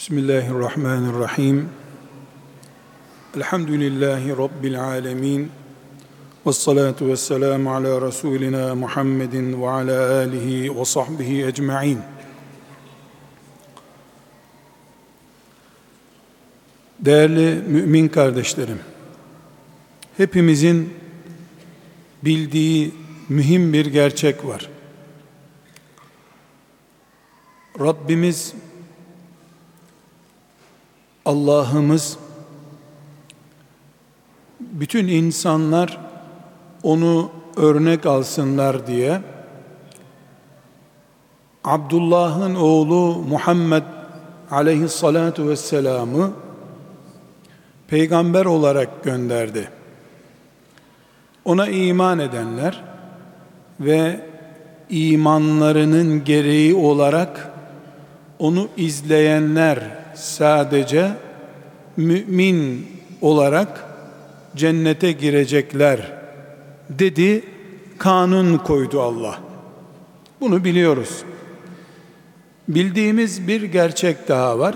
Bismillahirrahmanirrahim. Elhamdülillahi Rabbil alemin. Ve salatu ve selamu ala Resulina Muhammedin ve ala alihi ve sahbihi ecma'in. Değerli mümin kardeşlerim, hepimizin bildiği mühim bir gerçek var. Rabbimiz Allah'ımız bütün insanlar onu örnek alsınlar diye Abdullah'ın oğlu Muhammed aleyhissalatu vesselam'ı peygamber olarak gönderdi. Ona iman edenler ve imanlarının gereği olarak onu izleyenler sadece mümin olarak cennete girecekler dedi kanun koydu Allah. Bunu biliyoruz. Bildiğimiz bir gerçek daha var.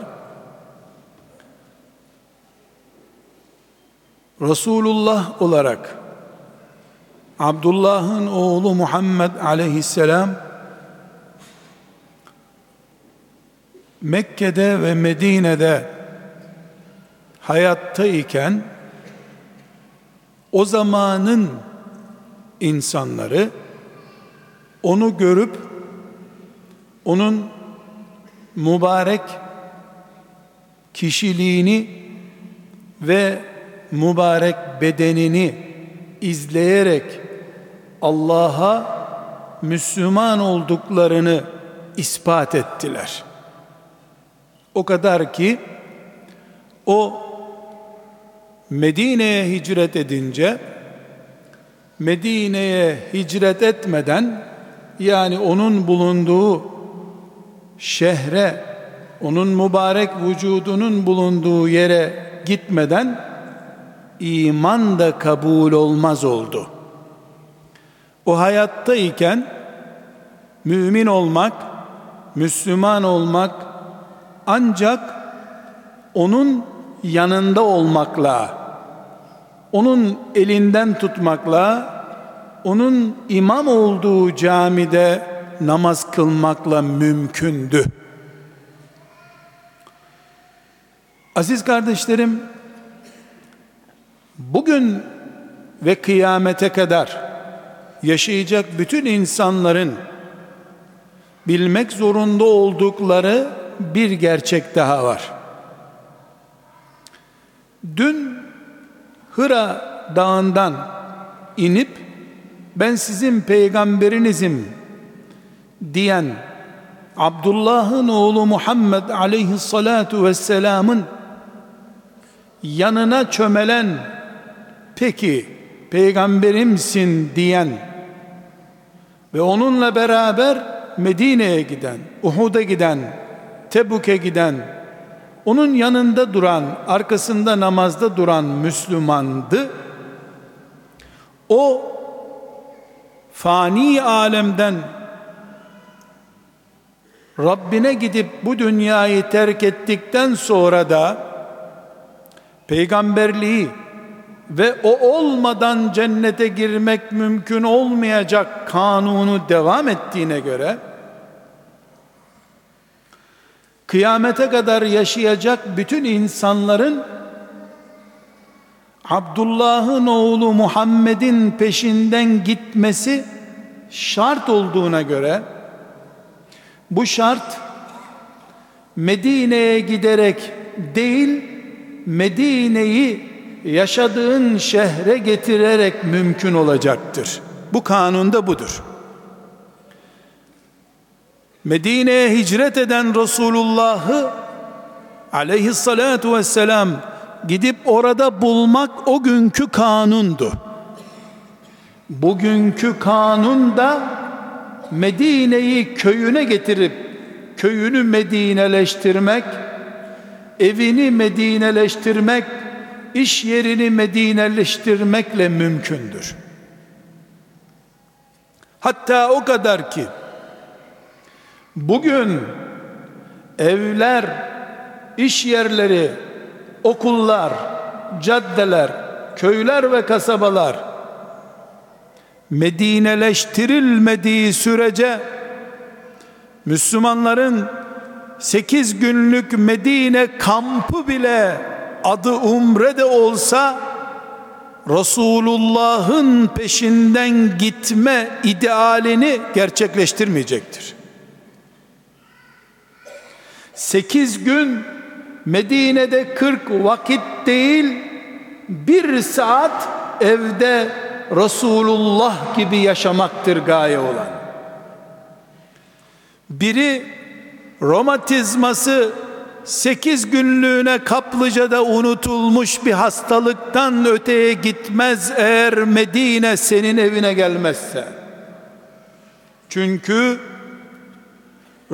Resulullah olarak Abdullah'ın oğlu Muhammed aleyhisselam Mekke'de ve Medine'de hayatta iken o zamanın insanları onu görüp onun mübarek kişiliğini ve mübarek bedenini izleyerek Allah'a Müslüman olduklarını ispat ettiler.'' O kadar ki o Medine'ye hicret edince Medine'ye hicret etmeden yani onun bulunduğu şehre onun mübarek vücudunun bulunduğu yere gitmeden iman da kabul olmaz oldu. O hayattayken mümin olmak, Müslüman olmak ancak onun yanında olmakla, onun elinden tutmakla, onun imam olduğu camide namaz kılmakla mümkündü. Aziz kardeşlerim, bugün ve kıyamete kadar yaşayacak bütün insanların bilmek zorunda oldukları bir gerçek daha var. Dün Hıra dağından inip ben sizin peygamberinizim diyen Abdullah'ın oğlu Muhammed aleyhissalatu vesselamın yanına çömelen peki peygamberimsin diyen ve onunla beraber Medine'ye giden, Uhud'a giden Tebuk'e giden, onun yanında duran, arkasında namazda duran Müslümandı. O fani alemden Rabbine gidip bu dünyayı terk ettikten sonra da peygamberliği ve o olmadan cennete girmek mümkün olmayacak kanunu devam ettiğine göre kıyamete kadar yaşayacak bütün insanların Abdullah'ın oğlu Muhammed'in peşinden gitmesi şart olduğuna göre bu şart Medine'ye giderek değil Medine'yi yaşadığın şehre getirerek mümkün olacaktır. Bu kanunda budur. Medine'ye hicret eden Resulullah'ı aleyhissalatu vesselam gidip orada bulmak o günkü kanundu. Bugünkü kanun da Medine'yi köyüne getirip köyünü Medineleştirmek, evini Medineleştirmek, iş yerini Medineleştirmekle mümkündür. Hatta o kadar ki Bugün evler iş yerleri, okullar, caddeler, köyler ve kasabalar Medineleştirilmediği sürece Müslümanların 8 günlük Medine kampı bile adı umre de olsa Resulullah'ın peşinden gitme idealini gerçekleştirmeyecektir. 8 gün Medine'de 40 vakit değil bir saat evde Resulullah gibi yaşamaktır gaye olan. Biri romatizması 8 günlüğüne kaplıcada unutulmuş bir hastalıktan öteye gitmez eğer Medine senin evine gelmezse. Çünkü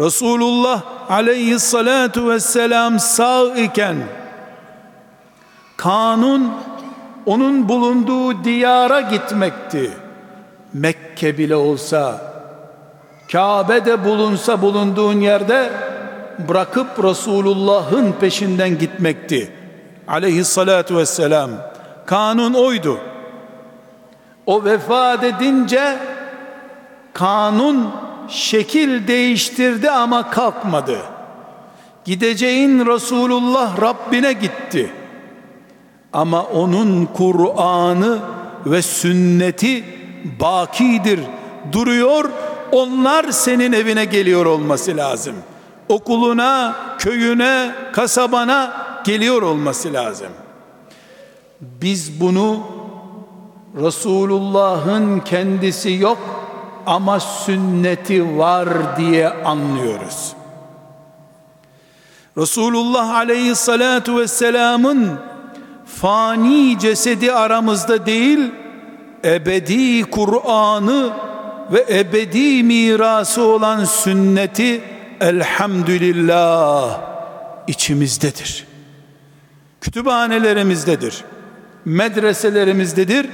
Resulullah aleyhissalatu vesselam sağ iken kanun onun bulunduğu diyara gitmekti. Mekke bile olsa Kabe'de bulunsa bulunduğun yerde bırakıp Resulullah'ın peşinden gitmekti. Aleyhissalatu vesselam. Kanun oydu. O vefat edince kanun şekil değiştirdi ama kalkmadı. Gideceğin Resulullah Rabbine gitti. Ama onun Kur'an'ı ve sünneti bakidir, duruyor. Onlar senin evine geliyor olması lazım. Okuluna, köyüne, kasabana geliyor olması lazım. Biz bunu Resulullah'ın kendisi yok ama sünneti var diye anlıyoruz. Resulullah aleyhissalatu vesselamın fani cesedi aramızda değil, ebedi Kur'an'ı ve ebedi mirası olan sünneti elhamdülillah içimizdedir. Kütüphanelerimizdedir. Medreselerimizdedir.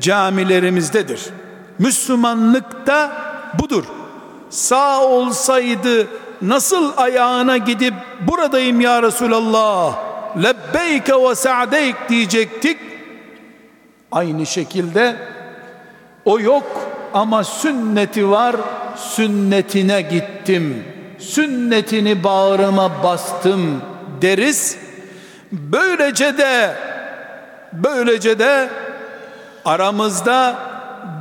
Camilerimizdedir. Müslümanlıkta budur. Sağ olsaydı nasıl ayağına gidip buradayım ya Resulallah lebbeyke ve sa'deyk diyecektik. Aynı şekilde o yok ama sünneti var sünnetine gittim sünnetini bağrıma bastım deriz böylece de böylece de aramızda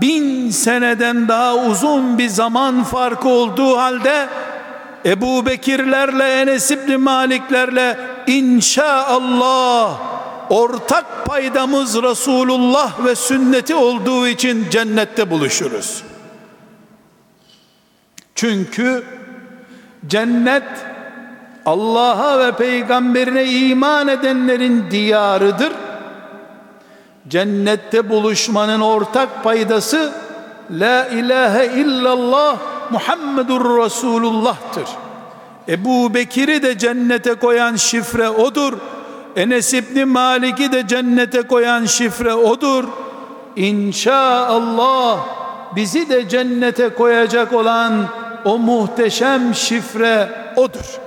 bin seneden daha uzun bir zaman farkı olduğu halde Ebu Bekirlerle Enes İbni Maliklerle inşaallah ortak paydamız Resulullah ve sünneti olduğu için cennette buluşuruz. Çünkü cennet Allah'a ve peygamberine iman edenlerin diyarıdır. Cennette buluşmanın ortak paydası La ilahe illallah Muhammedur Resulullah'tır. Ebu Bekir'i de cennete koyan şifre odur. Enes İbni Malik'i de cennete koyan şifre odur. İnşaallah bizi de cennete koyacak olan o muhteşem şifre odur.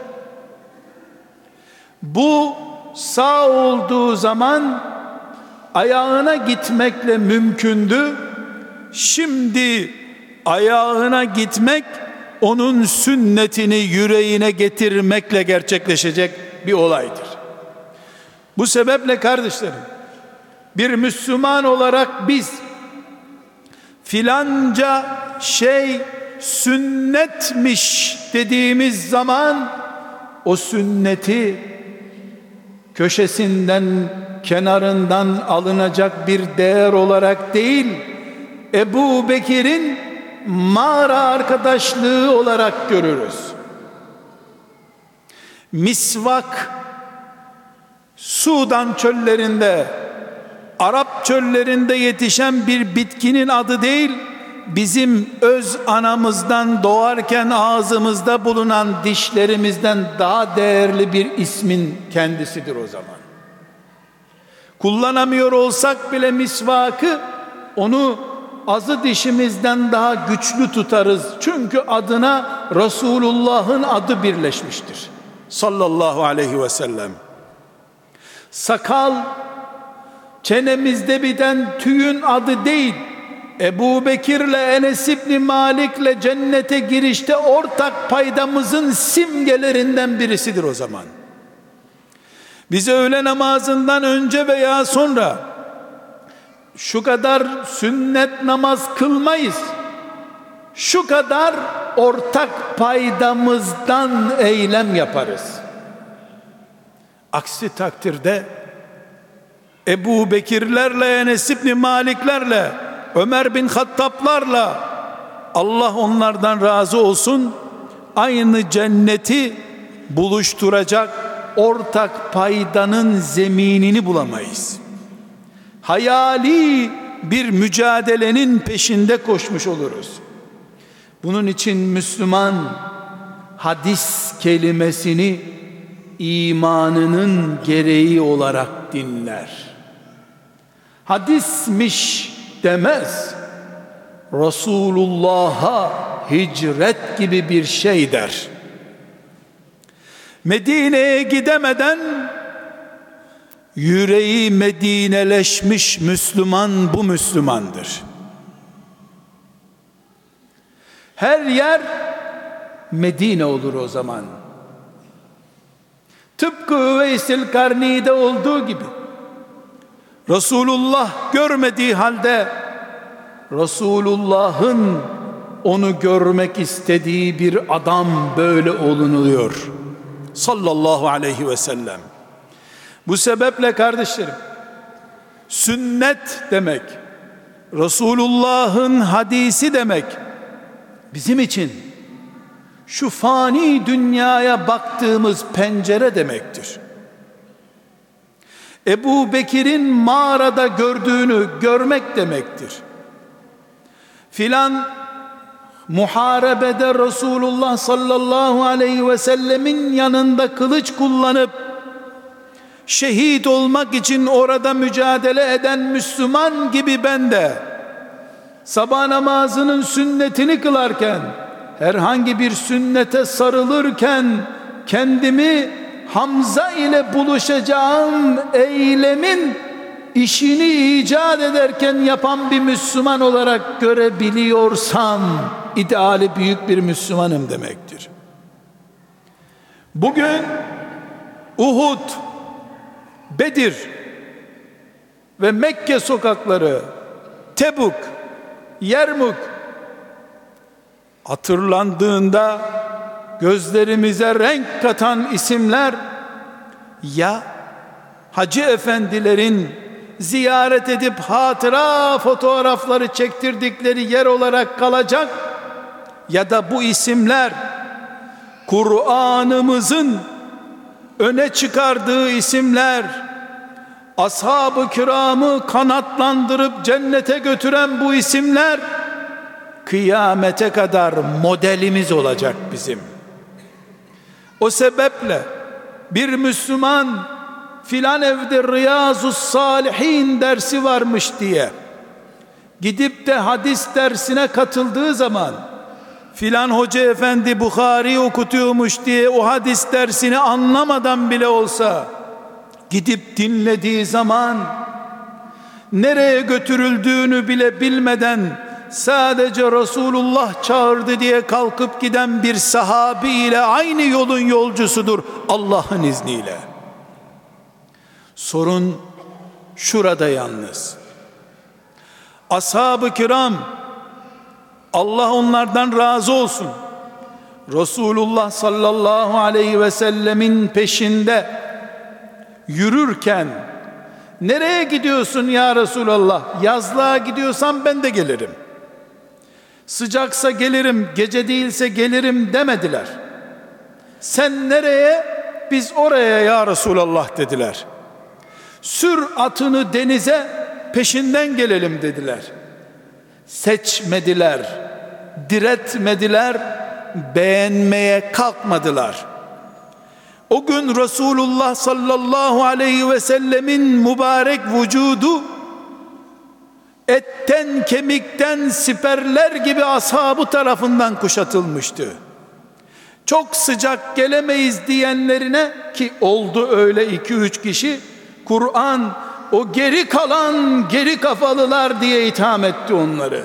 Bu sağ olduğu zaman ayağına gitmekle mümkündü. Şimdi ayağına gitmek onun sünnetini yüreğine getirmekle gerçekleşecek bir olaydır. Bu sebeple kardeşlerim bir Müslüman olarak biz filanca şey sünnetmiş dediğimiz zaman o sünneti köşesinden kenarından alınacak bir değer olarak değil Ebu Bekir'in mağara arkadaşlığı olarak görürüz. Misvak Sudan çöllerinde Arap çöllerinde yetişen bir bitkinin adı değil bizim öz anamızdan doğarken ağzımızda bulunan dişlerimizden daha değerli bir ismin kendisidir o zaman. Kullanamıyor olsak bile misvakı onu azı dişimizden daha güçlü tutarız. Çünkü adına Resulullah'ın adı birleşmiştir. sallallahu aleyhi ve sellem. Sakal çenemizde biten tüyün adı değil. Ebu Bekir'le Enes İbni Malik'le cennete girişte ortak paydamızın simgelerinden birisidir o zaman. Bize öğle namazından önce veya sonra şu kadar sünnet namaz kılmayız. Şu kadar ortak paydamızdan eylem yaparız. Aksi takdirde Ebu Bekirlerle, Enes İbni Maliklerle, Ömer bin Hattablarla Allah onlardan razı olsun aynı cenneti buluşturacak ortak paydanın zeminini bulamayız. Hayali bir mücadelenin peşinde koşmuş oluruz. Bunun için Müslüman hadis kelimesini imanının gereği olarak dinler. Hadismiş demez. Resulullah'a hicret gibi bir şey der. Medine'ye gidemeden yüreği Medineleşmiş Müslüman bu Müslümandır. Her yer Medine olur o zaman. Tıpkı Veysil Karni'de olduğu gibi Resulullah görmediği halde Resulullah'ın onu görmek istediği bir adam böyle olunuluyor. Sallallahu aleyhi ve sellem. Bu sebeple kardeşlerim sünnet demek Resulullah'ın hadisi demek bizim için şu fani dünyaya baktığımız pencere demektir. Ebu Bekir'in mağarada gördüğünü görmek demektir. Filan muharebede Resulullah sallallahu aleyhi ve sellemin yanında kılıç kullanıp şehit olmak için orada mücadele eden Müslüman gibi ben de sabah namazının sünnetini kılarken herhangi bir sünnete sarılırken kendimi Hamza ile buluşacağım eylemin işini icat ederken yapan bir Müslüman olarak görebiliyorsam ideali büyük bir Müslümanım demektir. Bugün Uhud, Bedir ve Mekke sokakları, Tebuk, Yermuk hatırlandığında gözlerimize renk katan isimler ya hacı efendilerin ziyaret edip hatıra fotoğrafları çektirdikleri yer olarak kalacak ya da bu isimler Kur'an'ımızın öne çıkardığı isimler ashab-ı kiramı kanatlandırıp cennete götüren bu isimler kıyamete kadar modelimiz olacak bizim. O sebeple bir Müslüman filan evde Riyazu Salihin dersi varmış diye gidip de hadis dersine katıldığı zaman filan hoca efendi Bukhari okutuyormuş diye o hadis dersini anlamadan bile olsa gidip dinlediği zaman nereye götürüldüğünü bile bilmeden sadece Resulullah çağırdı diye kalkıp giden bir sahabi ile aynı yolun yolcusudur Allah'ın izniyle. Sorun şurada yalnız. Ashab-ı kiram Allah onlardan razı olsun. Resulullah sallallahu aleyhi ve sellemin peşinde yürürken nereye gidiyorsun ya Resulallah? Yazlığa gidiyorsan ben de gelirim. Sıcaksa gelirim, gece değilse gelirim demediler. Sen nereye? Biz oraya ya Resulallah dediler. Sür atını denize peşinden gelelim dediler. Seçmediler, diretmediler, beğenmeye kalkmadılar. O gün Resulullah sallallahu aleyhi ve sellemin mübarek vücudu etten kemikten siperler gibi ashabı tarafından kuşatılmıştı. çok sıcak gelemeyiz diyenlerine ki oldu öyle iki üç kişi Kur'an o geri kalan geri kafalılar diye itham etti onları.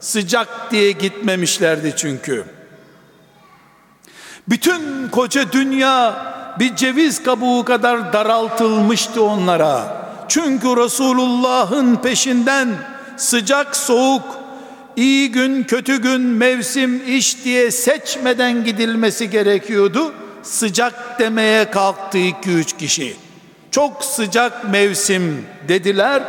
Sıcak diye gitmemişlerdi çünkü. Bütün koca dünya bir ceviz kabuğu kadar daraltılmıştı onlara. Çünkü Resulullah'ın peşinden sıcak soğuk, iyi gün kötü gün mevsim iş diye seçmeden gidilmesi gerekiyordu. Sıcak demeye kalktı iki üç kişi. Çok sıcak mevsim dediler.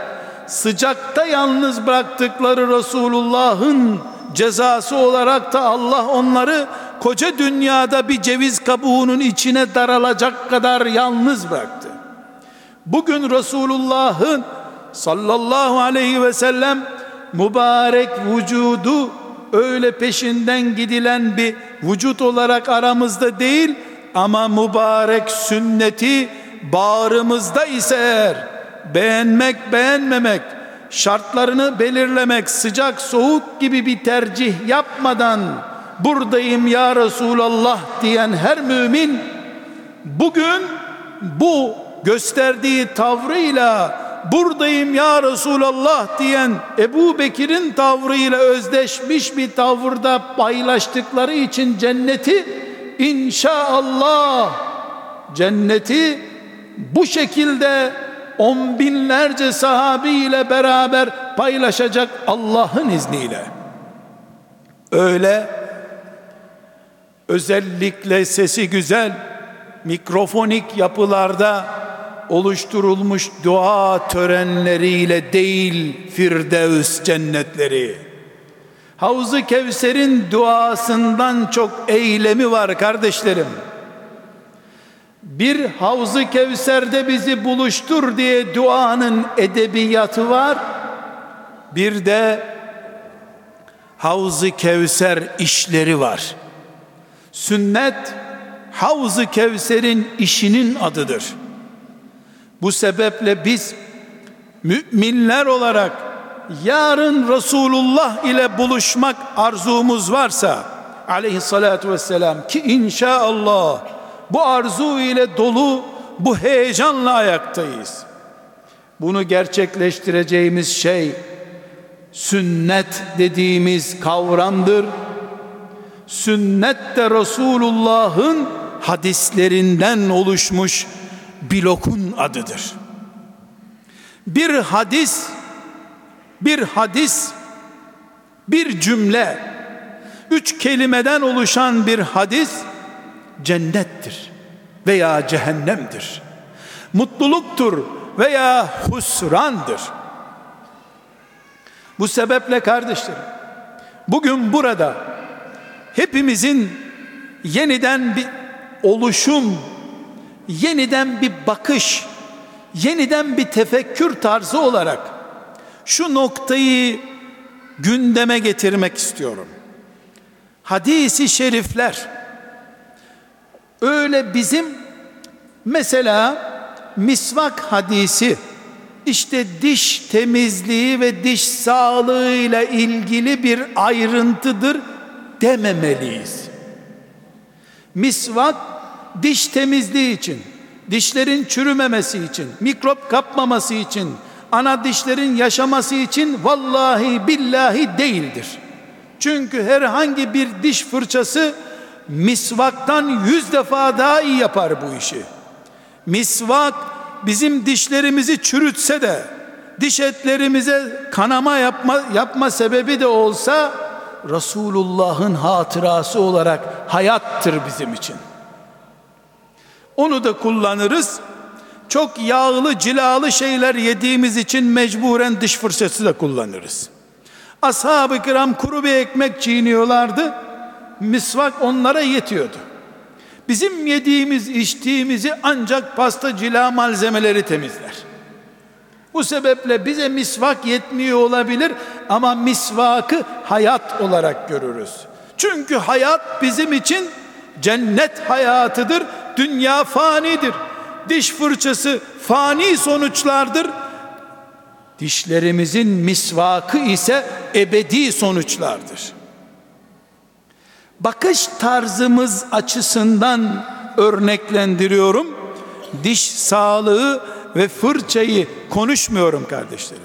Sıcakta yalnız bıraktıkları Resulullah'ın cezası olarak da Allah onları koca dünyada bir ceviz kabuğunun içine daralacak kadar yalnız bıraktı. Bugün Resulullah'ın sallallahu aleyhi ve sellem mübarek vücudu öyle peşinden gidilen bir vücut olarak aramızda değil ama mübarek sünneti bağrımızda ise eğer beğenmek beğenmemek şartlarını belirlemek sıcak soğuk gibi bir tercih yapmadan buradayım ya Resulallah diyen her mümin bugün bu gösterdiği tavrıyla buradayım ya Resulallah diyen Ebu Bekir'in tavrıyla özdeşmiş bir tavırda paylaştıkları için cenneti inşallah cenneti bu şekilde on binlerce sahabi ile beraber paylaşacak Allah'ın izniyle. Öyle özellikle sesi güzel mikrofonik yapılarda oluşturulmuş dua törenleriyle değil Firdevs cennetleri. Havzu Kevser'in duasından çok eylemi var kardeşlerim. Bir Havzu Kevser'de bizi buluştur diye duanın edebiyatı var. Bir de Havzu Kevser işleri var. Sünnet Havzu Kevser'in işinin adıdır. Bu sebeple biz müminler olarak yarın Resulullah ile buluşmak arzumuz varsa aleyhissalatu vesselam ki inşallah bu arzu ile dolu bu heyecanla ayaktayız. Bunu gerçekleştireceğimiz şey sünnet dediğimiz kavramdır. Sünnet de Resulullah'ın hadislerinden oluşmuş blokun adıdır. Bir hadis bir hadis bir cümle üç kelimeden oluşan bir hadis cennettir veya cehennemdir. Mutluluktur veya husrandır. Bu sebeple kardeşlerim bugün burada hepimizin yeniden bir oluşum, yeniden bir bakış, yeniden bir tefekkür tarzı olarak şu noktayı gündeme getirmek istiyorum. Hadisi şerifler öyle bizim mesela misvak hadisi işte diş temizliği ve diş sağlığıyla ilgili bir ayrıntıdır dememeliyiz. Misvak diş temizliği için, dişlerin çürümemesi için, mikrop kapmaması için, ana dişlerin yaşaması için vallahi billahi değildir. Çünkü herhangi bir diş fırçası misvaktan yüz defa daha iyi yapar bu işi. Misvak bizim dişlerimizi çürütse de diş etlerimize kanama yapma, yapma sebebi de olsa Resulullah'ın hatırası olarak hayattır bizim için. Onu da kullanırız. Çok yağlı cilalı şeyler yediğimiz için mecburen diş fırçası da kullanırız. Ashab-ı kiram kuru bir ekmek çiğniyorlardı. Misvak onlara yetiyordu. Bizim yediğimiz içtiğimizi ancak pasta cila malzemeleri temizler. Bu sebeple bize misvak yetmiyor olabilir ama misvakı hayat olarak görürüz. Çünkü hayat bizim için cennet hayatıdır. Dünya fanidir. Diş fırçası fani sonuçlardır. Dişlerimizin misvakı ise ebedi sonuçlardır. Bakış tarzımız açısından örneklendiriyorum. Diş sağlığı ve fırçayı konuşmuyorum kardeşlerim.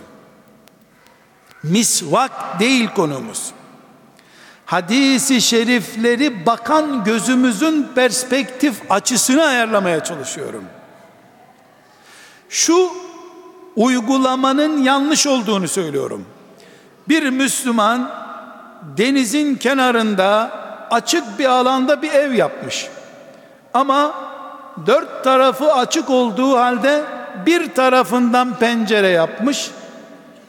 Misvak değil konumuz. Hadisi şerifleri bakan gözümüzün perspektif açısını ayarlamaya çalışıyorum. Şu uygulamanın yanlış olduğunu söylüyorum. Bir Müslüman denizin kenarında açık bir alanda bir ev yapmış. Ama dört tarafı açık olduğu halde bir tarafından pencere yapmış.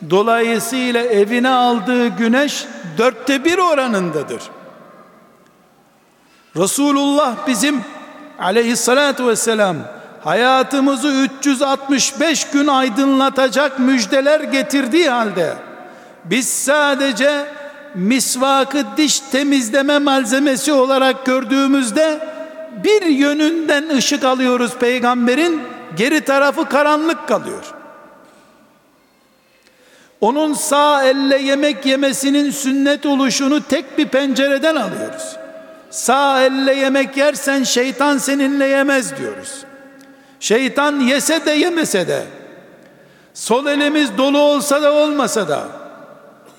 Dolayısıyla evine aldığı güneş dörtte bir oranındadır. Resulullah bizim aleyhissalatu vesselam hayatımızı 365 gün aydınlatacak müjdeler getirdiği halde biz sadece misvakı diş temizleme malzemesi olarak gördüğümüzde bir yönünden ışık alıyoruz peygamberin geri tarafı karanlık kalıyor. Onun sağ elle yemek yemesinin sünnet oluşunu tek bir pencereden alıyoruz. Sağ elle yemek yersen şeytan seninle yemez diyoruz. Şeytan yese de yemese de sol elimiz dolu olsa da olmasa da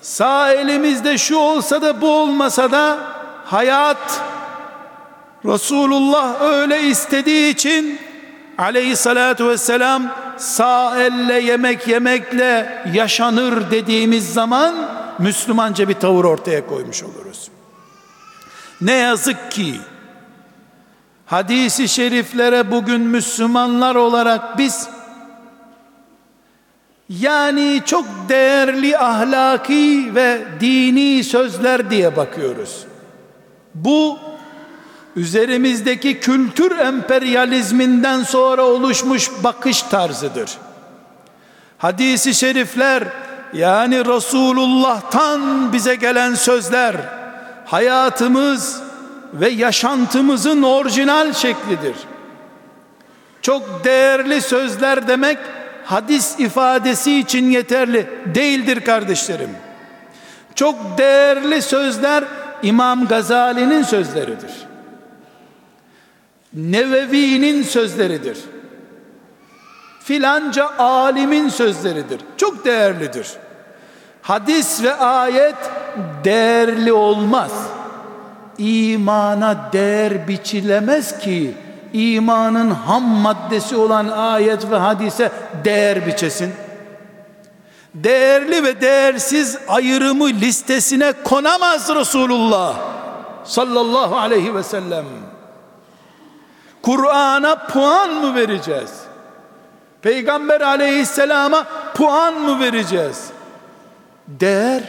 sağ elimizde şu olsa da bu olmasa da hayat Resulullah öyle istediği için aleyhissalatu vesselam sağ elle yemek yemekle yaşanır dediğimiz zaman Müslümanca bir tavır ortaya koymuş oluruz. Ne yazık ki hadisi şeriflere bugün Müslümanlar olarak biz yani çok değerli ahlaki ve dini sözler diye bakıyoruz. Bu üzerimizdeki kültür emperyalizminden sonra oluşmuş bakış tarzıdır. Hadisi şerifler yani Resulullah'tan bize gelen sözler hayatımız ve yaşantımızın orijinal şeklidir. Çok değerli sözler demek hadis ifadesi için yeterli değildir kardeşlerim. Çok değerli sözler İmam Gazali'nin sözleridir. Nevevi'nin sözleridir. Filanca alimin sözleridir. Çok değerlidir. Hadis ve ayet değerli olmaz. İmana değer biçilemez ki imanın ham maddesi olan ayet ve hadise değer biçesin. Değerli ve değersiz ayrımı listesine konamaz Resulullah sallallahu aleyhi ve sellem. Kur'an'a puan mı vereceğiz? Peygamber aleyhisselama puan mı vereceğiz? Değer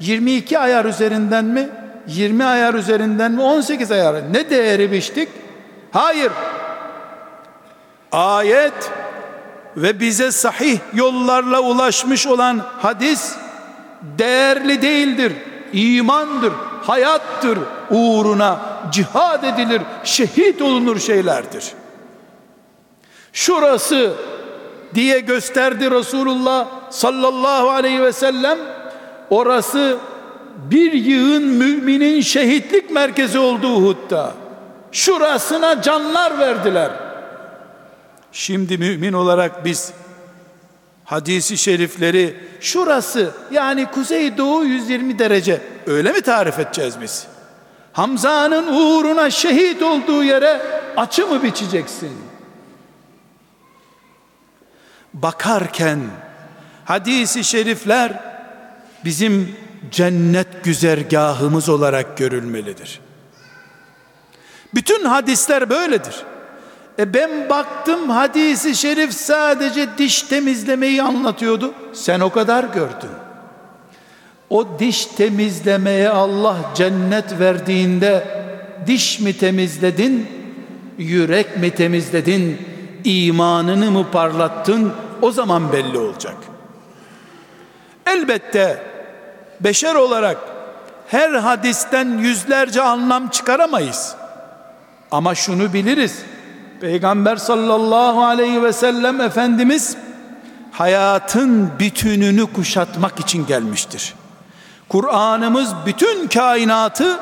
22 ayar üzerinden mi? 20 ayar üzerinden mi? 18 ayar. Ne değeri biçtik? Hayır. Ayet ve bize sahih yollarla ulaşmış olan hadis değerli değildir. İmandır, hayattır. Uğruna cihad edilir, şehit olunur şeylerdir. Şurası diye gösterdi Resulullah sallallahu aleyhi ve sellem. Orası bir yığın müminin şehitlik merkezi olduğu Uhud'da. Şurasına canlar verdiler. Şimdi mümin olarak biz hadisi şerifleri şurası yani kuzeydoğu 120 derece öyle mi tarif edeceğiz biz? Hamza'nın uğruna şehit olduğu yere açı mı biçeceksin? Bakarken hadisi şerifler bizim cennet güzergahımız olarak görülmelidir. Bütün hadisler böyledir. E ben baktım hadisi şerif sadece diş temizlemeyi anlatıyordu. Sen o kadar gördün. O diş temizlemeye Allah cennet verdiğinde diş mi temizledin, yürek mi temizledin, imanını mı parlattın o zaman belli olacak. Elbette beşer olarak her hadisten yüzlerce anlam çıkaramayız. Ama şunu biliriz. Peygamber sallallahu aleyhi ve sellem Efendimiz hayatın bütününü kuşatmak için gelmiştir. Kur'an'ımız bütün kainatı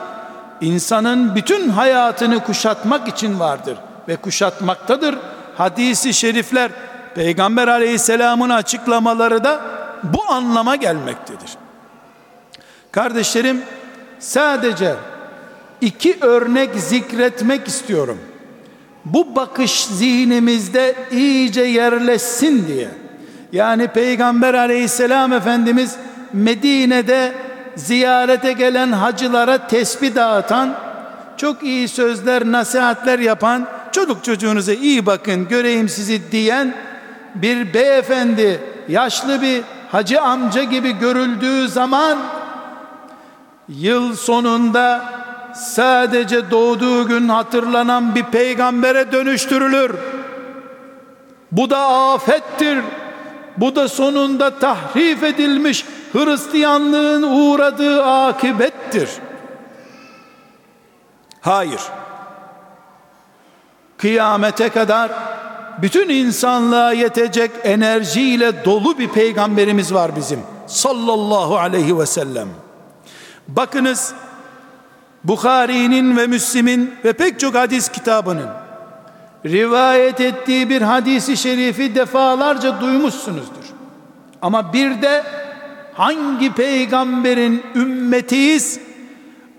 insanın bütün hayatını kuşatmak için vardır ve kuşatmaktadır. Hadisi şerifler Peygamber aleyhisselamın açıklamaları da bu anlama gelmektedir. Kardeşlerim sadece iki örnek zikretmek istiyorum. Bu bakış zihnimizde iyice yerleşsin diye. Yani Peygamber aleyhisselam Efendimiz Medine'de ziyarete gelen hacılara tesbih dağıtan, çok iyi sözler, nasihatler yapan, çocuk çocuğunuza iyi bakın göreyim sizi diyen bir beyefendi, yaşlı bir hacı amca gibi görüldüğü zaman yıl sonunda sadece doğduğu gün hatırlanan bir peygambere dönüştürülür. Bu da afettir. Bu da sonunda tahrif edilmiş Hristiyanlığın uğradığı akibettir. Hayır. Kıyamete kadar bütün insanlığa yetecek enerjiyle dolu bir peygamberimiz var bizim. Sallallahu aleyhi ve sellem. Bakınız Bukhari'nin ve Müslim'in ve pek çok hadis kitabının rivayet ettiği bir hadisi şerifi defalarca duymuşsunuzdur. Ama bir de hangi peygamberin ümmetiyiz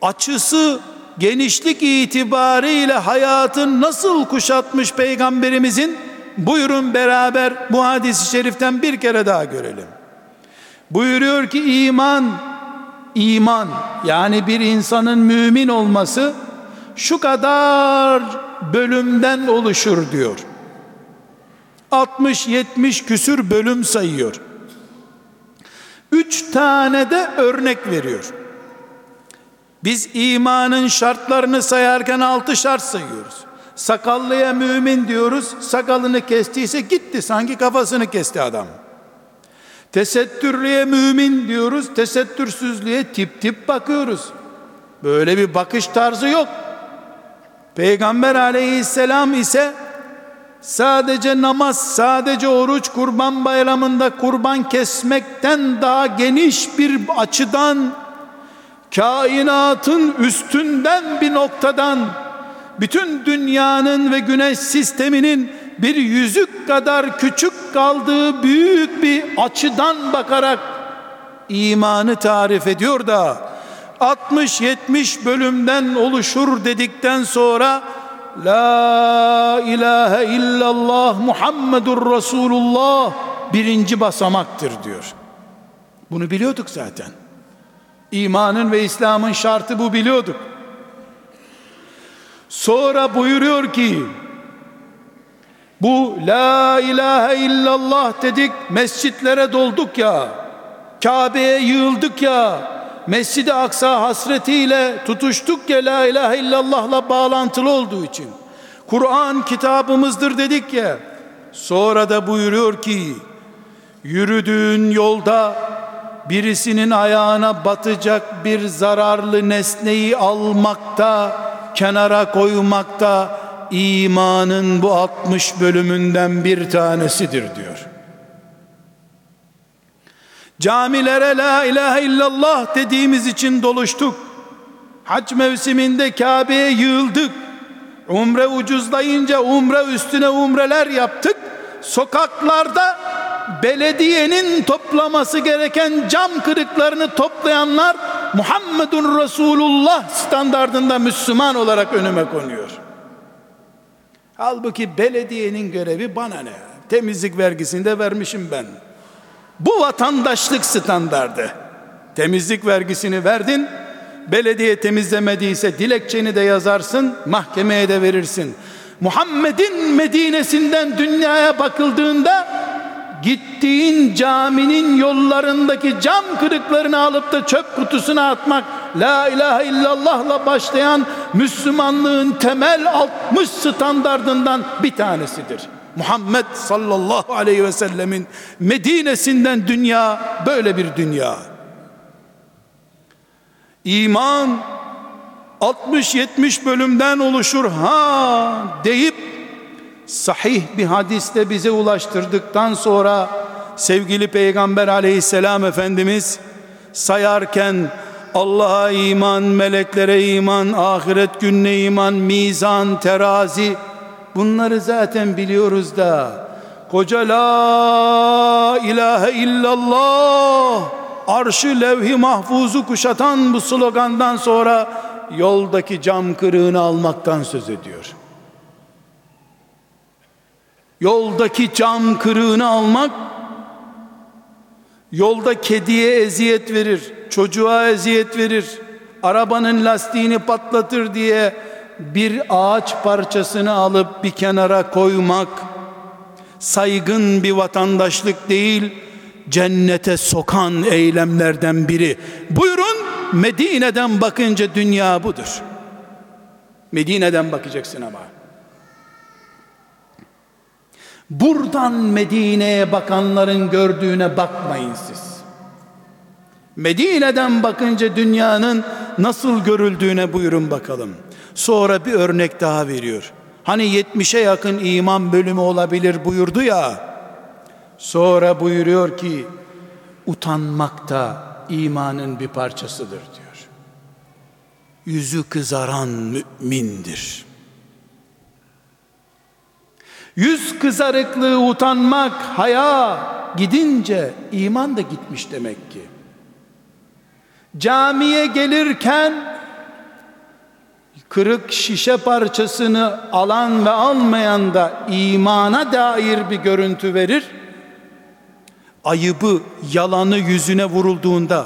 açısı genişlik itibariyle hayatın nasıl kuşatmış peygamberimizin buyurun beraber bu hadisi şeriften bir kere daha görelim. Buyuruyor ki iman iman yani bir insanın mümin olması şu kadar bölümden oluşur diyor. 60-70 küsür bölüm sayıyor. Üç tane de örnek veriyor. Biz imanın şartlarını sayarken altı şart sayıyoruz. Sakallıya mümin diyoruz. Sakalını kestiyse gitti. Sanki kafasını kesti adam. Tesettürlüye mümin diyoruz. Tesettürsüzlüğe tip tip bakıyoruz. Böyle bir bakış tarzı yok. Peygamber aleyhisselam ise sadece namaz, sadece oruç, kurban bayramında kurban kesmekten daha geniş bir açıdan kainatın üstünden bir noktadan bütün dünyanın ve güneş sisteminin bir yüzük kadar küçük kaldığı büyük bir açıdan bakarak imanı tarif ediyor da 60-70 bölümden oluşur dedikten sonra La ilahe illallah Muhammedur Resulullah birinci basamaktır diyor. Bunu biliyorduk zaten. İmanın ve İslam'ın şartı bu biliyorduk. Sonra buyuruyor ki bu la ilahe illallah dedik mescitlere dolduk ya Kabe'ye yığıldık ya Mescid-i Aksa hasretiyle tutuştuk ya la ilahe illallah'la bağlantılı olduğu için. Kur'an kitabımızdır dedik ya sonra da buyuruyor ki yürüdüğün yolda birisinin ayağına batacak bir zararlı nesneyi almakta, kenara koymakta imanın bu 60 bölümünden bir tanesidir diyor. Camilere la ilahe illallah dediğimiz için doluştuk. Hac mevsiminde Kabe'ye yığıldık. Umre ucuzlayınca umre üstüne umreler yaptık. Sokaklarda belediyenin toplaması gereken cam kırıklarını toplayanlar Muhammedun Resulullah standardında Müslüman olarak önüme konuyor. Halbuki belediyenin görevi bana ne? Temizlik vergisini de vermişim ben. Bu vatandaşlık standardı. Temizlik vergisini verdin, belediye temizlemediyse dilekçeni de yazarsın, mahkemeye de verirsin. Muhammed'in Medine'sinden dünyaya bakıldığında gittiğin caminin yollarındaki cam kırıklarını alıp da çöp kutusuna atmak la ilahe illallah'la başlayan Müslümanlığın temel 60 standardından bir tanesidir. Muhammed sallallahu aleyhi ve sellemin Medine'sinden dünya böyle bir dünya. İman 60-70 bölümden oluşur ha deyip sahih bir hadiste bize ulaştırdıktan sonra sevgili peygamber aleyhisselam efendimiz sayarken Allah'a iman, meleklere iman, ahiret gününe iman, mizan, terazi bunları zaten biliyoruz da koca la ilahe illallah arşı levhi mahfuzu kuşatan bu slogandan sonra yoldaki cam kırığını almaktan söz ediyor. Yoldaki cam kırığını almak yolda kediye eziyet verir, çocuğa eziyet verir, arabanın lastiğini patlatır diye bir ağaç parçasını alıp bir kenara koymak saygın bir vatandaşlık değil, cennete sokan eylemlerden biri. Buyurun Medine'den bakınca dünya budur. Medine'den bakacaksın ama. Buradan Medine'ye bakanların gördüğüne bakmayın siz. Medine'den bakınca dünyanın nasıl görüldüğüne buyurun bakalım. Sonra bir örnek daha veriyor. Hani 70'e yakın iman bölümü olabilir buyurdu ya. Sonra buyuruyor ki utanmak da imanın bir parçasıdır diyor. Yüzü kızaran mümindir. Yüz kızarıklığı utanmak, haya gidince iman da gitmiş demek ki. Camiye gelirken kırık şişe parçasını alan ve almayan da imana dair bir görüntü verir. Ayıbı, yalanı yüzüne vurulduğunda,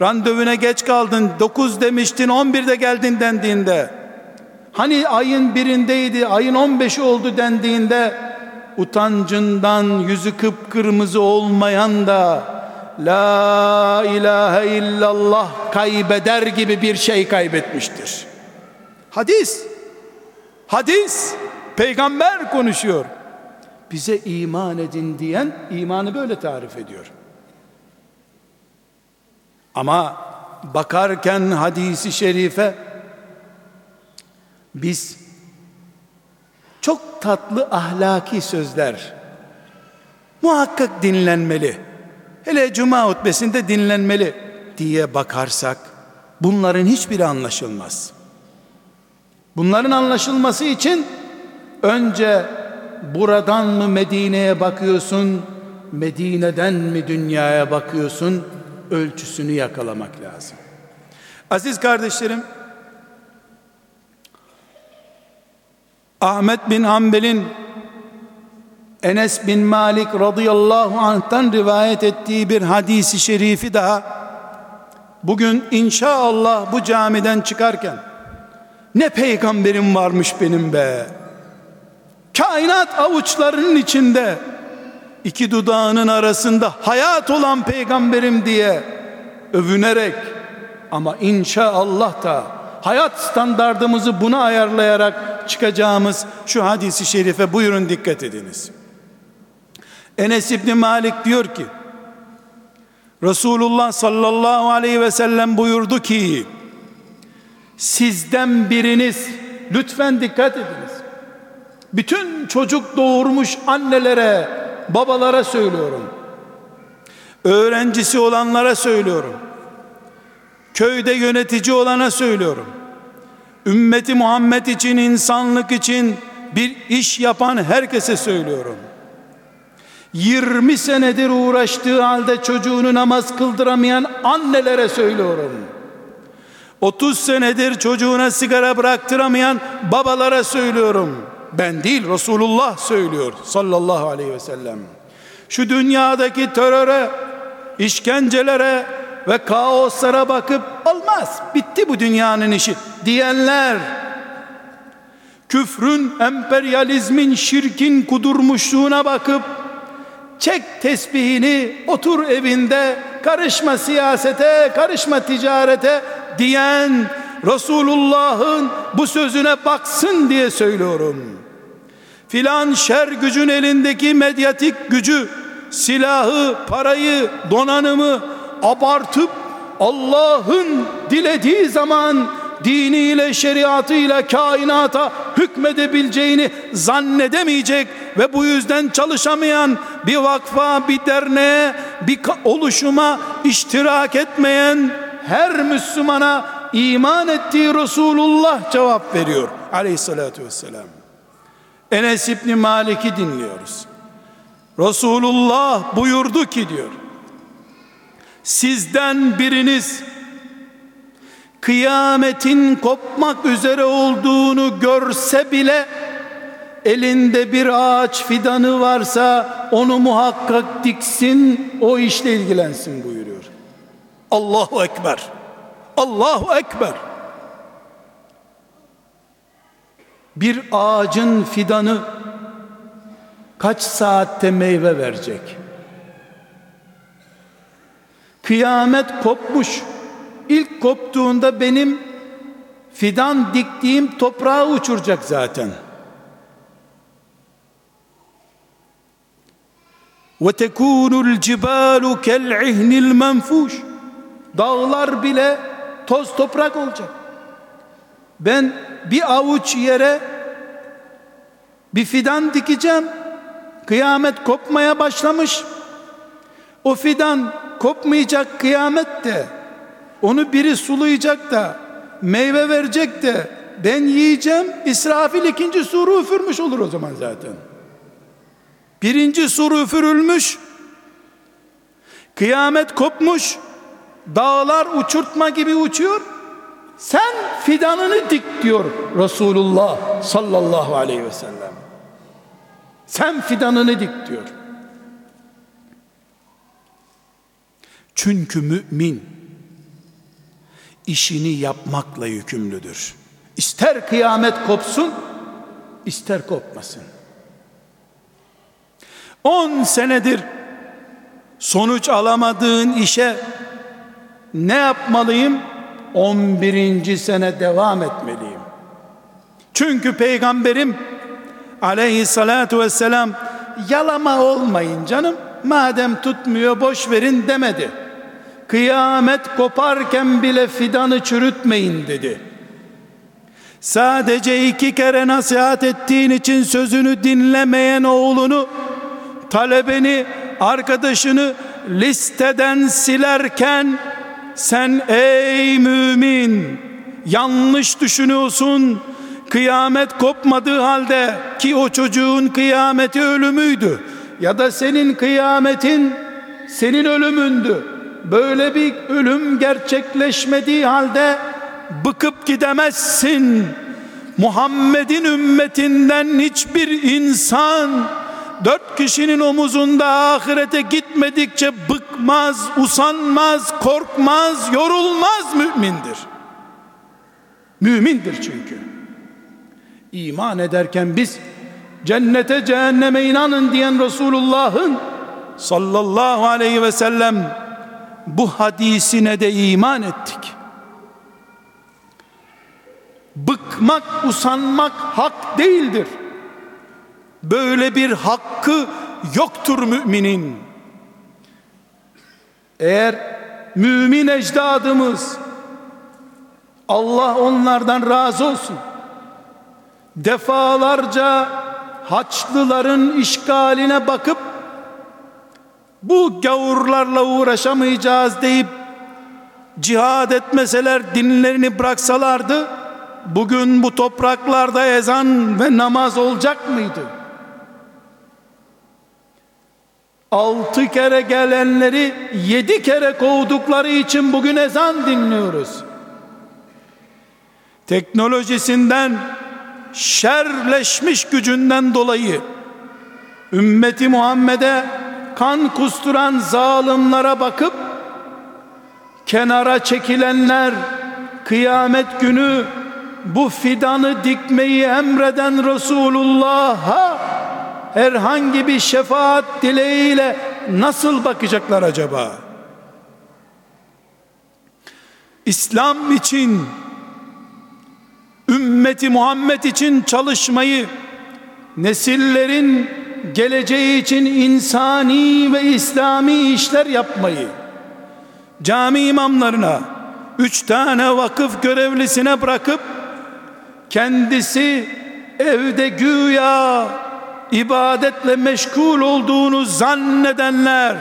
randevuna geç kaldın, 9 demiştin, 11'de geldin dendiğinde, hani ayın birindeydi, ayın 15'i oldu dendiğinde, utancından yüzü kıpkırmızı olmayan da, La ilahe illallah kaybeder gibi bir şey kaybetmiştir. Hadis. Hadis. Peygamber konuşuyor. Bize iman edin diyen imanı böyle tarif ediyor. Ama bakarken hadisi şerife biz çok tatlı ahlaki sözler muhakkak dinlenmeli. Hele cuma hutbesinde dinlenmeli diye bakarsak bunların hiçbiri anlaşılmaz. Bunların anlaşılması için önce buradan mı Medine'ye bakıyorsun, Medine'den mi dünyaya bakıyorsun ölçüsünü yakalamak lazım. Aziz kardeşlerim, Ahmet bin Hanbel'in Enes bin Malik radıyallahu anh'tan rivayet ettiği bir hadisi şerifi daha bugün inşallah bu camiden çıkarken ne peygamberim varmış benim be. Kainat avuçlarının içinde iki dudağının arasında hayat olan peygamberim diye övünerek ama inşallah da hayat standardımızı buna ayarlayarak çıkacağımız şu hadisi şerife buyurun dikkat ediniz. Enes İbni Malik diyor ki Resulullah sallallahu aleyhi ve sellem buyurdu ki sizden biriniz lütfen dikkat ediniz. Bütün çocuk doğurmuş annelere, babalara söylüyorum. Öğrencisi olanlara söylüyorum. Köyde yönetici olana söylüyorum. Ümmeti Muhammed için, insanlık için bir iş yapan herkese söylüyorum. 20 senedir uğraştığı halde çocuğunu namaz kıldıramayan annelere söylüyorum. 30 senedir çocuğuna sigara bıraktıramayan babalara söylüyorum. Ben değil Resulullah söylüyor sallallahu aleyhi ve sellem. Şu dünyadaki teröre, işkencelere ve kaoslara bakıp olmaz bitti bu dünyanın işi diyenler küfrün, emperyalizmin, şirkin kudurmuşluğuna bakıp çek tesbihini otur evinde karışma siyasete karışma ticarete diyen Resulullah'ın bu sözüne baksın diye söylüyorum. Filan şer gücün elindeki medyatik gücü, silahı, parayı, donanımı abartıp Allah'ın dilediği zaman diniyle, şeriatıyla kainata hükmedebileceğini zannedemeyecek ve bu yüzden çalışamayan bir vakfa, bir derneğe, bir oluşuma iştirak etmeyen her Müslümana iman ettiği Resulullah cevap veriyor aleyhissalatü vesselam. Enes İbni Malik'i dinliyoruz. Resulullah buyurdu ki diyor. Sizden biriniz kıyametin kopmak üzere olduğunu görse bile elinde bir ağaç fidanı varsa onu muhakkak diksin o işle ilgilensin buyuruyor. Allahu Ekber. Allahu Ekber. Bir ağacın fidanı kaç saatte meyve verecek? Kıyamet kopmuş. İlk koptuğunda benim fidan diktiğim toprağı uçuracak zaten. Ve tekunul cibalu kel ihnil menfuş. Dağlar bile toz toprak olacak. Ben bir avuç yere bir fidan dikeceğim. Kıyamet kopmaya başlamış. O fidan kopmayacak kıyamette. Onu biri sulayacak da meyve verecek de ben yiyeceğim. İsrafil ikinci suru üfürmüş olur o zaman zaten. Birinci suru üfürülmüş. Kıyamet kopmuş. Dağlar uçurtma gibi uçuyor. Sen fidanını dik diyor Resulullah sallallahu aleyhi ve sellem. Sen fidanını dik diyor. Çünkü mümin işini yapmakla yükümlüdür. İster kıyamet kopsun, ister kopmasın. 10 senedir sonuç alamadığın işe ne yapmalıyım? 11. sene devam etmeliyim. Çünkü peygamberim aleyhissalatu vesselam yalama olmayın canım madem tutmuyor boş verin demedi. Kıyamet koparken bile fidanı çürütmeyin dedi. Sadece iki kere nasihat ettiğin için sözünü dinlemeyen oğlunu, talebeni, arkadaşını listeden silerken sen ey mümin yanlış düşünüyorsun. Kıyamet kopmadığı halde ki o çocuğun kıyameti ölümüydü ya da senin kıyametin senin ölümündü. Böyle bir ölüm gerçekleşmediği halde bıkıp gidemezsin. Muhammed'in ümmetinden hiçbir insan dört kişinin omuzunda ahirete gitmedikçe bıkmaz, usanmaz, korkmaz, yorulmaz mümindir. Mümindir çünkü. İman ederken biz cennete cehenneme inanın diyen Resulullah'ın sallallahu aleyhi ve sellem bu hadisine de iman ettik. Bıkmak, usanmak hak değildir. Böyle bir hakkı yoktur müminin. Eğer mümin ecdadımız Allah onlardan razı olsun. Defalarca Haçlıların işgaline bakıp bu gavurlarla uğraşamayacağız deyip cihad etmeseler dinlerini bıraksalardı bugün bu topraklarda ezan ve namaz olacak mıydı? Altı kere gelenleri yedi kere kovdukları için bugün ezan dinliyoruz. Teknolojisinden şerleşmiş gücünden dolayı ümmeti Muhammed'e kan kusturan zalimlere bakıp kenara çekilenler kıyamet günü bu fidanı dikmeyi emreden Resulullah'a herhangi bir şefaat dileğiyle nasıl bakacaklar acaba? İslam için ümmeti Muhammed için çalışmayı nesillerin geleceği için insani ve İslami işler yapmayı cami imamlarına üç tane vakıf görevlisine bırakıp kendisi evde güya ibadetle meşgul olduğunu zannedenler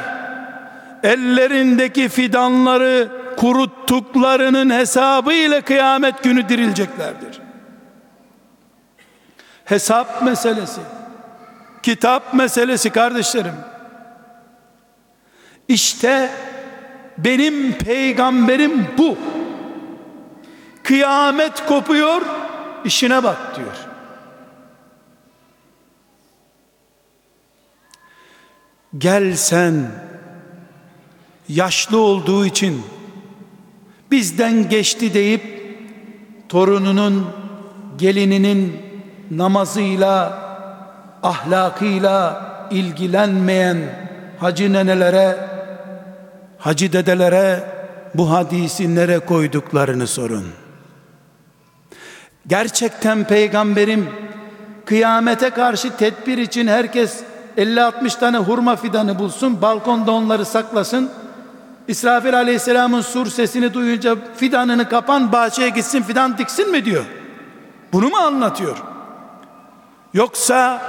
ellerindeki fidanları kuruttuklarının hesabı ile kıyamet günü dirileceklerdir. Hesap meselesi, kitap meselesi kardeşlerim. İşte benim peygamberim bu. Kıyamet kopuyor, işine bak diyor. Gel sen yaşlı olduğu için bizden geçti deyip torununun gelininin namazıyla ahlakıyla ilgilenmeyen hacı nenelere hacı dedelere bu hadisi nere koyduklarını sorun gerçekten peygamberim kıyamete karşı tedbir için herkes 50-60 tane hurma fidanı bulsun balkonda onları saklasın İsrafil aleyhisselamın sur sesini duyunca fidanını kapan bahçeye gitsin fidan diksin mi diyor. Bunu mu anlatıyor? Yoksa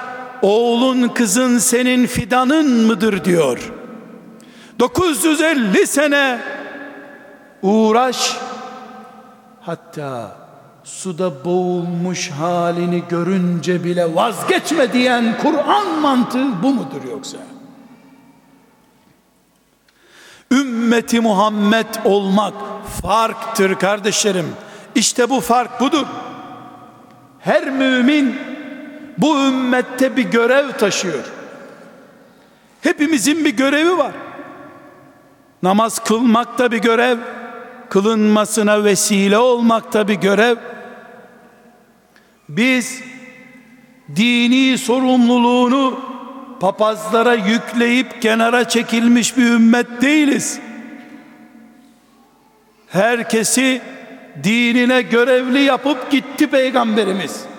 oğlun kızın senin fidanın mıdır diyor. 950 sene uğraş hatta suda boğulmuş halini görünce bile vazgeçme diyen Kur'an mantığı bu mudur yoksa? ümmeti Muhammed olmak farktır kardeşlerim. İşte bu fark budur. Her mümin bu ümmette bir görev taşıyor. Hepimizin bir görevi var. Namaz kılmak da bir görev, kılınmasına vesile olmak da bir görev. Biz dini sorumluluğunu papazlara yükleyip kenara çekilmiş bir ümmet değiliz. Herkesi dinine görevli yapıp gitti peygamberimiz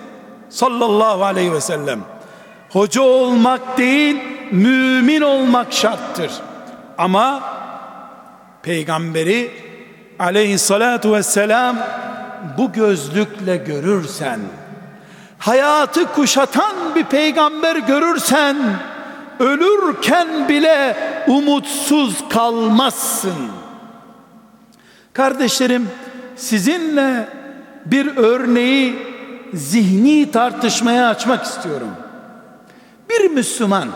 sallallahu aleyhi ve sellem. Hoca olmak değil, mümin olmak şarttır. Ama peygamberi aleyhissalatu vesselam bu gözlükle görürsen, hayatı kuşatan bir peygamber görürsen, ölürken bile umutsuz kalmazsın. Kardeşlerim, sizinle bir örneği zihni tartışmaya açmak istiyorum. Bir Müslüman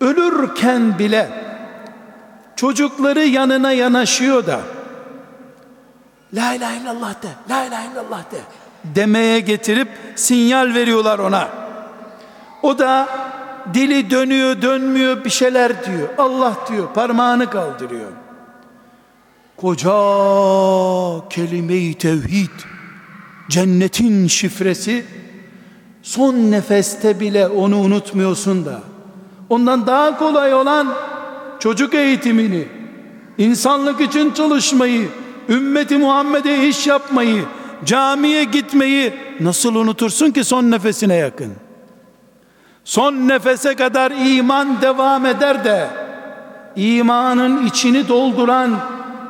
ölürken bile çocukları yanına yanaşıyor da La ilahe illallah de, la ilahe illallah de demeye getirip sinyal veriyorlar ona. O da dili dönüyor dönmüyor bir şeyler diyor. Allah diyor parmağını kaldırıyor. Koca kelime-i tevhid cennetin şifresi son nefeste bile onu unutmuyorsun da. Ondan daha kolay olan çocuk eğitimini insanlık için çalışmayı ümmeti Muhammed'e iş yapmayı camiye gitmeyi nasıl unutursun ki son nefesine yakın? Son nefese kadar iman devam eder de imanın içini dolduran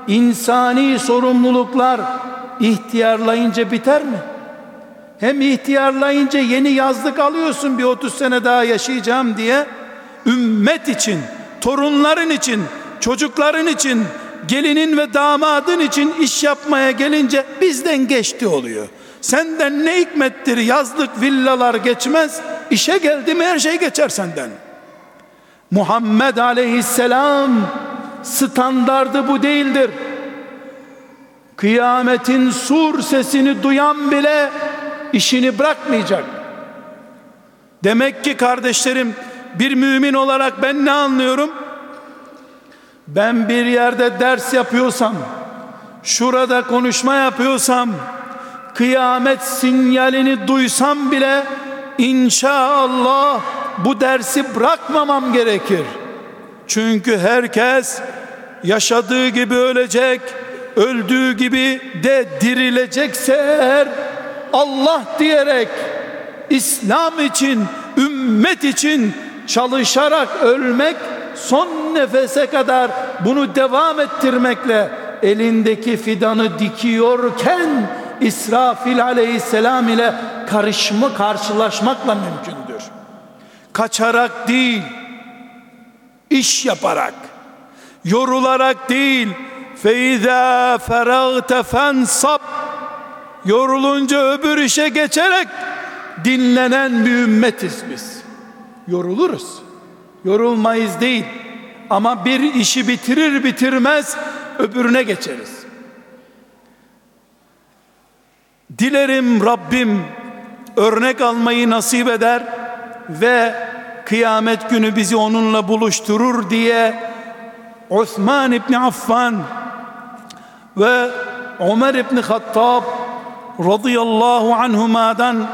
insani sorumluluklar ihtiyarlayınca biter mi? Hem ihtiyarlayınca yeni yazlık alıyorsun bir 30 sene daha yaşayacağım diye ümmet için, torunların için, çocukların için, gelinin ve damadın için iş yapmaya gelince bizden geçti oluyor. Senden ne hikmettir yazlık villalar geçmez, işe geldi mi her şey geçer senden. Muhammed aleyhisselam standardı bu değildir. Kıyametin sur sesini duyan bile işini bırakmayacak. Demek ki kardeşlerim bir mümin olarak ben ne anlıyorum? Ben bir yerde ders yapıyorsam, şurada konuşma yapıyorsam, kıyamet sinyalini duysam bile inşallah bu dersi bırakmamam gerekir. Çünkü herkes yaşadığı gibi ölecek, öldüğü gibi de dirilecekse eğer Allah diyerek İslam için, ümmet için çalışarak ölmek son nefese kadar bunu devam ettirmekle elindeki fidanı dikiyorken İsrafil aleyhisselam ile karışma karşılaşmakla mümkündür. Kaçarak değil, iş yaparak, yorularak değil, feiza feragte fensab yorulunca öbür işe geçerek dinlenen bir ümmetiz biz. Yoruluruz. Yorulmayız değil. Ama bir işi bitirir bitirmez öbürüne geçeriz. Dilerim Rabbim örnek almayı nasip eder ve kıyamet günü bizi onunla buluşturur diye Osman İbni Affan ve Ömer İbni Hattab radıyallahu anhuma'dan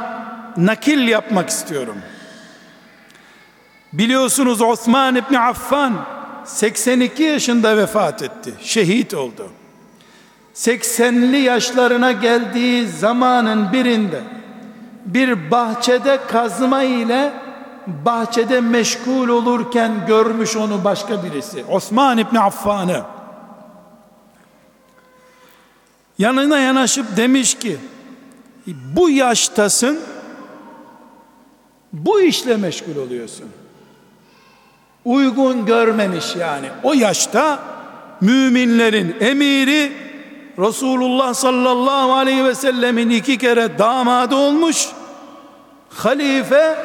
nakil yapmak istiyorum. Biliyorsunuz Osman İbni Affan 82 yaşında vefat etti. Şehit oldu. 80'li yaşlarına geldiği zamanın birinde bir bahçede kazma ile bahçede meşgul olurken görmüş onu başka birisi. Osman İbni Affan'ı. Yanına yanaşıp demiş ki bu yaştasın bu işle meşgul oluyorsun. Uygun görmemiş yani. O yaşta müminlerin emiri Resulullah sallallahu aleyhi ve sellemin iki kere damadı olmuş. Halife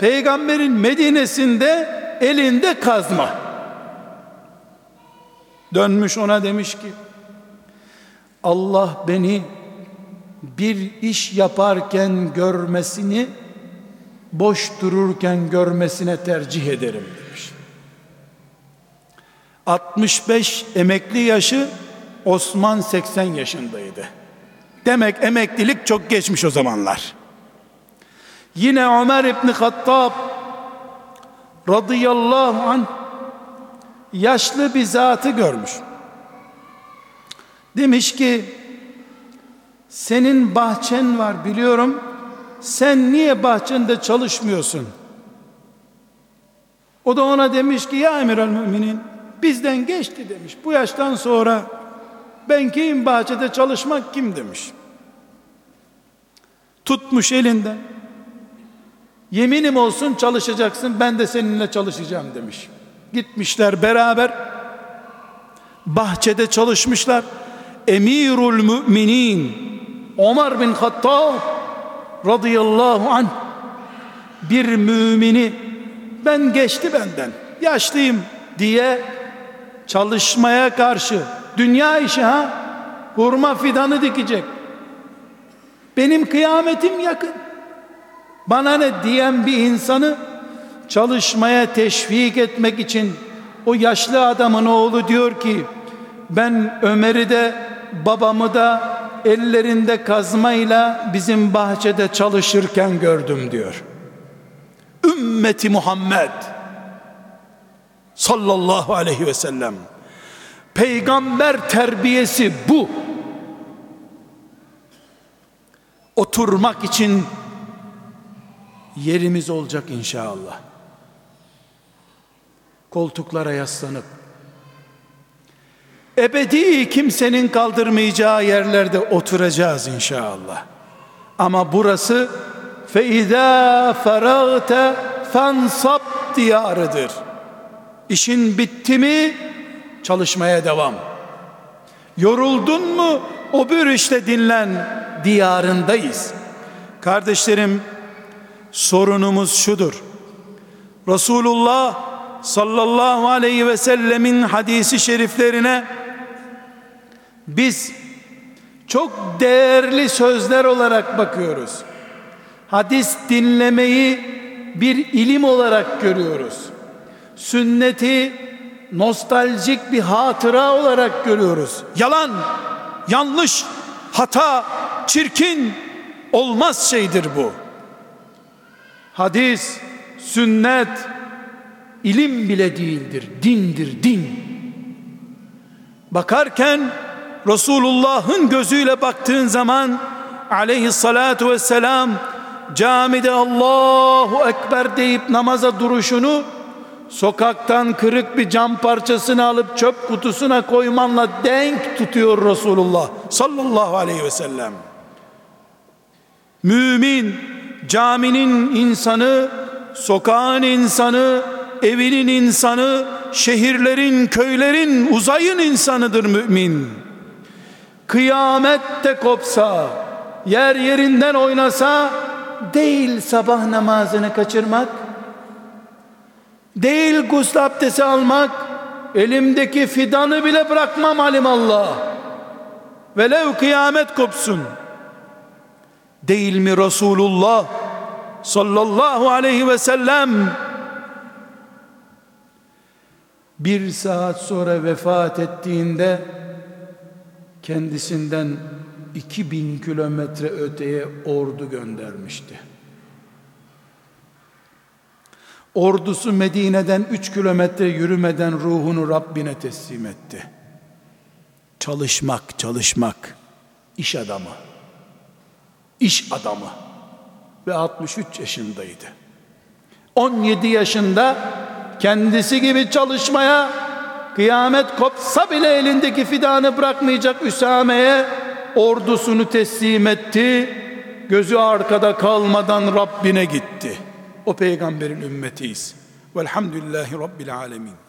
peygamberin Medine'sinde elinde kazma. Dönmüş ona demiş ki Allah beni bir iş yaparken görmesini boş dururken görmesine tercih ederim demiş. 65 emekli yaşı Osman 80 yaşındaydı. Demek emeklilik çok geçmiş o zamanlar. Yine Ömer İbni Hattab radıyallahu anh yaşlı bir zatı görmüş. Demiş ki senin bahçen var biliyorum. Sen niye bahçende çalışmıyorsun? O da ona demiş ki ya emir müminin bizden geçti demiş. Bu yaştan sonra ben kim bahçede çalışmak kim demiş. Tutmuş elinden. Yeminim olsun çalışacaksın ben de seninle çalışacağım demiş. Gitmişler beraber bahçede çalışmışlar. Emirul Müminin. Ömer bin Hattab radıyallahu anh. Bir mümini ben geçti benden yaşlıyım diye çalışmaya karşı. Dünya işi ha? Hurma fidanı dikecek. Benim kıyametim yakın. Bana ne? diyen bir insanı çalışmaya teşvik etmek için o yaşlı adamın oğlu diyor ki ben Ömer'i de babamı da ellerinde kazmayla bizim bahçede çalışırken gördüm diyor. Ümmeti Muhammed sallallahu aleyhi ve sellem peygamber terbiyesi bu. Oturmak için yerimiz olacak inşallah. Koltuklara yaslanıp ebedi kimsenin kaldırmayacağı yerlerde oturacağız inşallah. Ama burası feiza feragte fansab diyarıdır. İşin bitti mi çalışmaya devam. Yoruldun mu o bir işte dinlen diyarındayız. Kardeşlerim sorunumuz şudur. Resulullah sallallahu aleyhi ve sellemin hadisi şeriflerine biz çok değerli sözler olarak bakıyoruz. Hadis dinlemeyi bir ilim olarak görüyoruz. Sünneti nostaljik bir hatıra olarak görüyoruz. Yalan, yanlış, hata, çirkin olmaz şeydir bu. Hadis, sünnet ilim bile değildir, dindir, din. Bakarken Resulullah'ın gözüyle baktığın zaman aleyhissalatu vesselam camide Allahu Ekber deyip namaza duruşunu sokaktan kırık bir cam parçasını alıp çöp kutusuna koymanla denk tutuyor Resulullah sallallahu aleyhi ve sellem. Mümin caminin insanı, sokağın insanı, evinin insanı şehirlerin, köylerin, uzayın insanıdır mümin. Kıyamette kopsa, yer yerinden oynasa, değil sabah namazını kaçırmak, değil gusül abdesti almak, elimdeki fidanı bile bırakmam alimallah. Velev kıyamet kopsun. Değil mi Resulullah sallallahu aleyhi ve sellem bir saat sonra vefat ettiğinde kendisinden 2000 kilometre öteye ordu göndermişti. Ordusu Medine'den 3 kilometre yürümeden ruhunu Rabbine teslim etti. Çalışmak, çalışmak. iş adamı. İş adamı. Ve 63 yaşındaydı. 17 yaşında kendisi gibi çalışmaya kıyamet kopsa bile elindeki fidanı bırakmayacak Üsame'ye ordusunu teslim etti. Gözü arkada kalmadan Rabbine gitti. O peygamberin ümmetiyiz. Velhamdülillahi Rabbil Alemin.